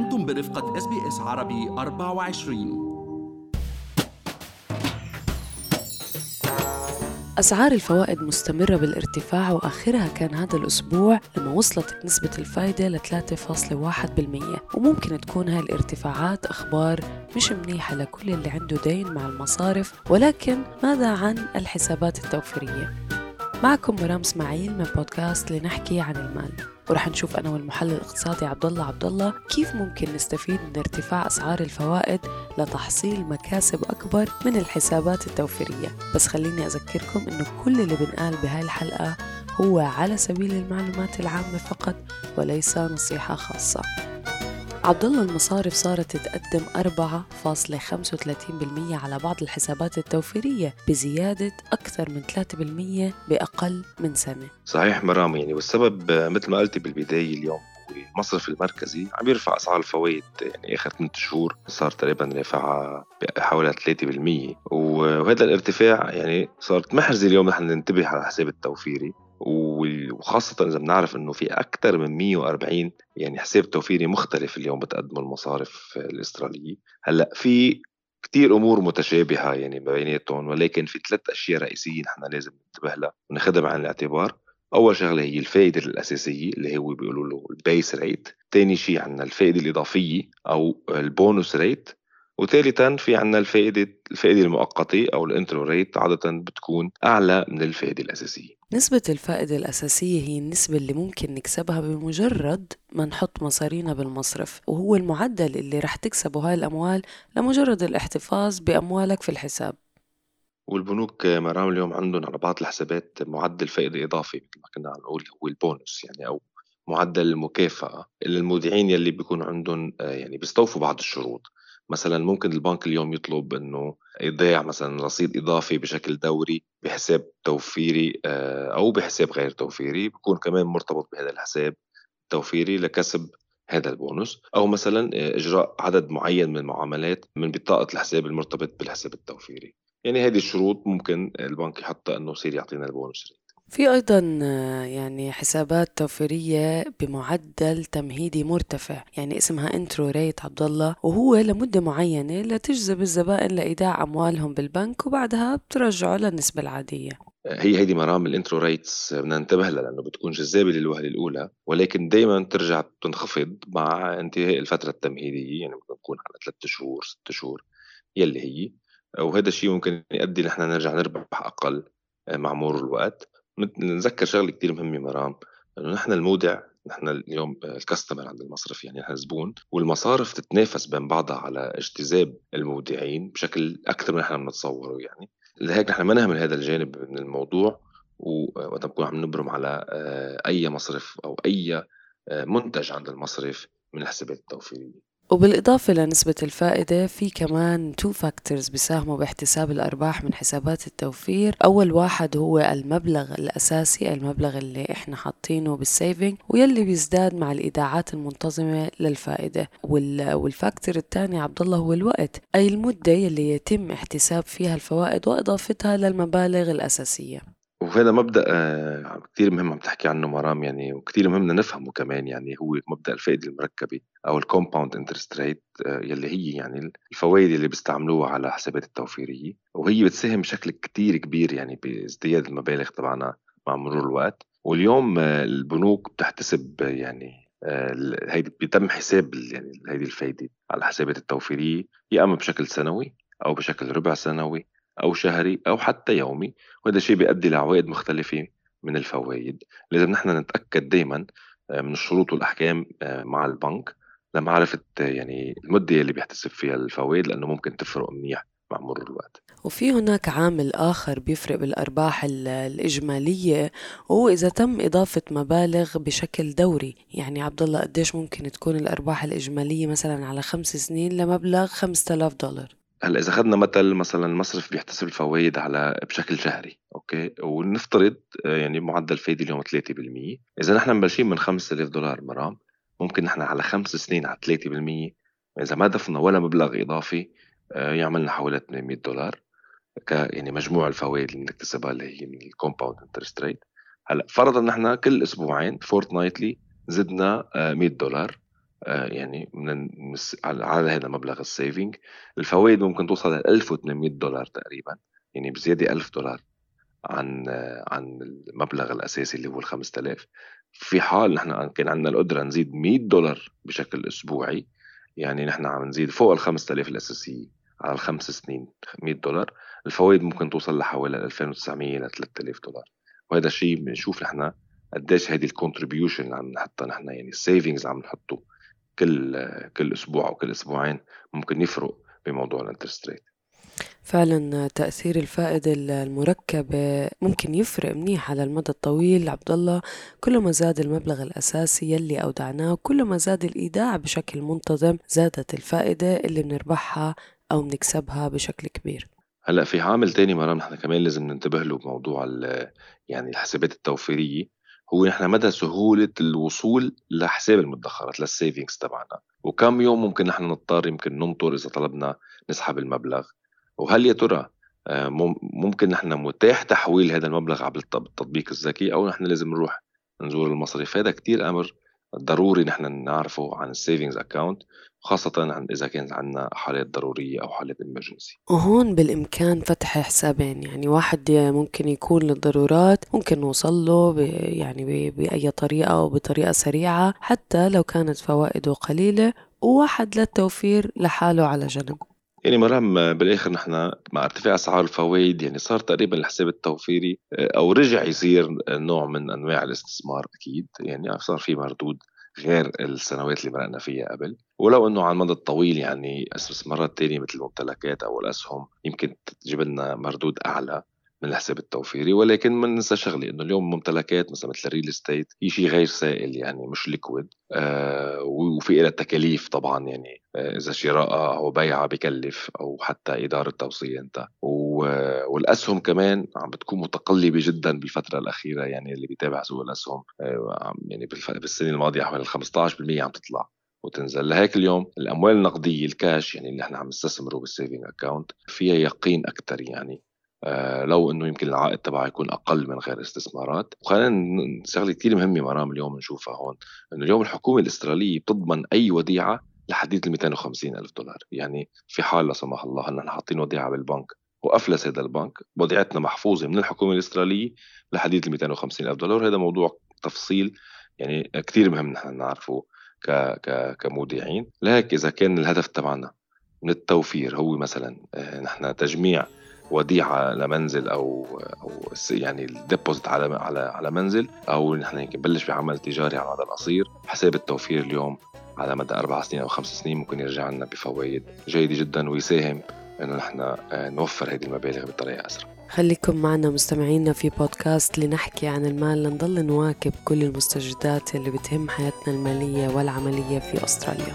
أنتم برفقة SBS عربي 24 أسعار الفوائد مستمرة بالارتفاع وآخرها كان هذا الأسبوع لما وصلت نسبة الفايدة ل 3.1% وممكن تكون هاي الارتفاعات أخبار مش منيحة لكل اللي عنده دين مع المصارف ولكن ماذا عن الحسابات التوفيرية؟ معكم مرام إسماعيل من بودكاست لنحكي عن المال. ورح نشوف أنا والمحلل الاقتصادي عبد الله عبد الله كيف ممكن نستفيد من ارتفاع أسعار الفوائد لتحصيل مكاسب أكبر من الحسابات التوفيرية. بس خليني أذكركم إنه كل اللي بنقال بهاي الحلقة هو على سبيل المعلومات العامة فقط وليس نصيحة خاصة. عبد الله المصارف صارت تقدم 4.35% على بعض الحسابات التوفيرية بزيادة أكثر من 3% بأقل من سنة. صحيح مرام يعني والسبب مثل ما قلتي بالبداية اليوم المصرف المركزي عم يرفع أسعار الفوائد يعني آخر ثلاث شهور صار تقريبا رافعها حوالي 3% وهذا الارتفاع يعني صارت محرزه اليوم نحن ننتبه على الحساب التوفيري. وخاصة إذا بنعرف إنه في أكثر من 140 يعني حساب توفيري مختلف اليوم بتقدمه المصارف الأسترالية. هلأ في كتير أمور متشابهة يعني بيناتهم ولكن في ثلاث أشياء رئيسيه نحن لازم ننتبه لها وناخذها بعين الاعتبار. أول شغلة هي الفائدة الأساسية اللي هو بيقولوا له ال base rate ثاني شيء عندنا الفائدة الإضافية أو ال bonus rate وثالثا في عندنا الفائده الفائدة المؤقتة أو ال intro rate عادة بتكون أعلى من الفائدة الأساسية. نسبة الفائدة الأساسية هي النسبة اللي ممكن نكسبها بمجرد ما نحط مصاريّنا بالمصرف وهو المعدل اللي رح تكسبه هاي الأموال لمجرد الاحتفاظ بأموالك في الحساب. والبنوك مرام اليوم عندهم على بعض الحسابات معدل فائدة إضافي مثل ما كنا عم نقول هو ال bonus يعني أو معدل المكافأة للمودعين يلي بيكون عندهم يعني بيستوفوا بعض الشروط. مثلا ممكن البنك اليوم يطلب إنه يضيف مثلا رصيد إضافي بشكل دوري بحساب توفيري آه، أو بحساب غير توفيري بيكون كمان مرتبط بهذا الحساب التوفيري لكسب هذا البونص. أو مثلا آه، إجراء عدد معين من المعاملات من بطاقة الحساب المرتبط بالحساب التوفيري. يعني هذه الشروط ممكن البنك يحطها إنه يصير يعطينا البونص في أيضا يعني حسابات توفيرية بمعدل تمهيدي مرتفع يعني اسمها intro rate عبد الله وهو لمدة معينة لتجذب الزبائن لإيداع أموالهم بالبنك وبعدها بترجعوا للنسبة العادية. هي هيدي مرام ال intro rates بدنا ننتبه لها لأنه بتكون جذابة للوهلة الأولى ولكن دائما ترجع تنخفض مع انتهاء الفترة التمهيدية يعني ممكن تكون على ثلاث شهور ست شهور يلي هي. وهذا الشيء ممكن يؤدي نحن نرجع نربح أقل مع مرور الوقت. نتذكر شغلة كثير مهمة مرام. إنه نحن المودع نحن اليوم الكاستمر عند المصرف يعني نحن زبون والمصارف تتنافس بين بعضها على اجتذاب المودعين بشكل أكثر من نحن بنتصوره يعني. لهيك نحن ما نهمل هذا الجانب من الموضوع ووقت نكون عم نبرم على آه، أي مصرف أو أي آه، منتج عند المصرف من الحسابات التوفيرية. وبالإضافة لنسبة الفائدة في كمان two factors بيساهموا باحتساب الأرباح من حسابات التوفير. أول واحد هو المبلغ الأساسي المبلغ اللي إحنا حاطينه بال saving ويلي بيزداد مع الإيداعات المنتظمة للفائدة. وال factor الثاني عبد الله هو الوقت أي المدة يلي يتم احتساب فيها الفوائد وإضافتها للمبالغ الأساسية. وهذا مبدأ آه، كتير مهم عم تحكي عنه مرام يعني وكتير مهم نفهمه كمان يعني هو مبدأ الفائدة المركبة أو ال compound interest rate يلي هي يعني الفوائد اللي بيستعملوها على حسابات التوفيرية. وهي بتساهم بشكل كتير كبير يعني بازدياد المبالغ تبعنا مع مرور الوقت. واليوم آه، البنوك بتحتسب يعني آه، هيدي بيتم حساب يعني هيدي الفايدة على حسابات التوفيرية يا إما بشكل سنوي أو بشكل ربع سنوي أو شهري أو حتى يومي وهذا الشيء بيؤدي لعوائد مختلفة من الفوائد. لازم نحن نتأكد دايما آه، من الشروط والأحكام آه، مع البنك لمعرفة آه، يعني المدة اللي بيحتسب فيها الفوائد لأنه ممكن تفرق منيح مع مرور الوقت. وفي هناك عامل آخر بيفرق بالأرباح الإجمالية وهو إذا تم إضافة مبالغ بشكل دوري. يعني عبد الله قديش ممكن تكون الأرباح الإجمالية مثلا على خمس سنين لمبلغ 5000 دولار؟ هلا إذا اخذنا مثل مثلا المصرف بيحتسب الفوائد على بشكل شهري أوكي؟ ونفترض آه، يعني معدل فايدة اليوم 3% إذا نحن مبلشين من 5000 دولار مرام ممكن نحن على خمس سنين على 3% إذا ما ضفنا ولا مبلغ إضافي آه، يعملنا حوالي 800 دولار. ك يعني مجموع الفوائد اللي بنكتسبها اللي هي من ال compound interest rate هلأ فرضا نحن كل أسبوعين fortnightly زدنا 100 آه، دولار. يعني من على هذا مبلغ ال saving الفوائد ممكن توصل ل 1800 دولار تقريبا يعني بزيادة 1000 دولار عن عن المبلغ الأساسي اللي هو ال 5000 في حال نحن كان عندنا القدرة نزيد 100 دولار بشكل أسبوعي يعني نحن عم نزيد فوق ال 5000 الأساسية على الخمس سنين 100 دولار. الفوائد ممكن توصل لحوالي 2900 ل 3000 دولار. وهذا الشيء بنشوف نحن قديش هيدي ال contribution اللي عم نحطها نحن يعني ال savings عم نحطه. كل كل أسبوع أو كل أسبوعين ممكن يفرق بموضوع ال interest rate. فعلا تأثير الفائدة المركبة ممكن يفرق منيح على المدى الطويل. عبد الله كل ما زاد المبلغ الأساسي يلي أودعناه كل ما زاد الإيداع بشكل منتظم زادت الفائدة اللي بنربحها أو بنكسبها بشكل كبير. هلأ في عامل تاني مرام نحن كمان لازم ننتبه له بموضوع يعني الحسابات التوفيرية. هو نحن مدى سهولة الوصول لحساب المدخرات لل savings تبعنا. وكم يوم ممكن نحن نضطر يمكن ننطر إذا طلبنا نسحب المبلغ؟ وهل يا ترى آه، ممكن نحن متاح تحويل هذا المبلغ عبر التطبيق الذكي أو نحن لازم نروح نزور المصرف؟ هذا كتير أمر ضروري نحن نعرفه عن ال savings account خاصة إذا كانت عندنا حالات ضرورية أو حالات emergency وهون بالإمكان فتح حسابين يعني واحد ممكن يكون للضرورات ممكن نوصل له يعني بأي طريقة أو بطريقة سريعة حتى لو كانت فوائده قليلة وواحد للتوفير لحاله على جنب. يعني مرام بالآخر نحن مع ارتفاع أسعار الفوائد يعني صار تقريبا الحساب التوفيري آه، أو رجع يصير نوع من أنواع الاستثمار أكيد يعني صار في مردود غير السنوات اللي مرقنا فيها قبل. ولو إنه على المدى الطويل يعني استثمارات تانية مثل الممتلكات أو الأسهم يمكن تجيب لنا مردود أعلى. من الحساب التوفيري ولكن ما ننسى شغله إنه اليوم ممتلكات مثلا مثل ال real estate هي شيء غير سائل يعني مش liquid آه وفي لها تكاليف طبعا يعني آه إذا شرائها أو بيعها بكلف أو حتى إدارة توصية أنت. والأسهم كمان عم بتكون متقلبة جدا بالفترة الأخيرة يعني اللي بيتابع سوق الأسهم آه يعني بالسنة الماضية حوالي 15% عم تطلع وتنزل. لهيك اليوم الأموال النقدية الكاش يعني اللي إحنا عم نستثمره بال saving account فيها يقين أكثر يعني. لو إنه يمكن العائد تبعها يكون أقل من غير استثمارات. وخلينا شغلة كثير مهمة مرام اليوم نشوفها هون إنه اليوم الحكومة الاستراليه بتضمن أي وديعة لحديد ال 250 ألف دولار. يعني في حال لا سمح الله نحن حاطين وديعة بالبنك وأفلس هذا البنك وديعتنا محفوظة من الحكومة الاستراليه لحديد ال 250 ألف دولار. هذا موضوع تفصيل يعني كثير مهم نحن نعرفه ك ك كمودعين. لهيك إذا كان الهدف تبعنا من التوفير هو مثلا آه، نحن تجميع وديعة لمنزل أو أو يعني ال deposit على على على منزل أو نحن نبلش بعمل تجاري على المدى القصير. حساب التوفير اليوم على مدى أربع سنين أو خمس سنين ممكن يرجع لنا بفوائد جيدة جدا ويساهم إنه نحن آه، نوفر هذه المبالغ بطريقة أسرع. خليكم معنا مستمعينا في بودكاست لنحكي عن المال. لنضل نواكب كل المستجدات اللي بتهم حياتنا المالية والعملية في أستراليا.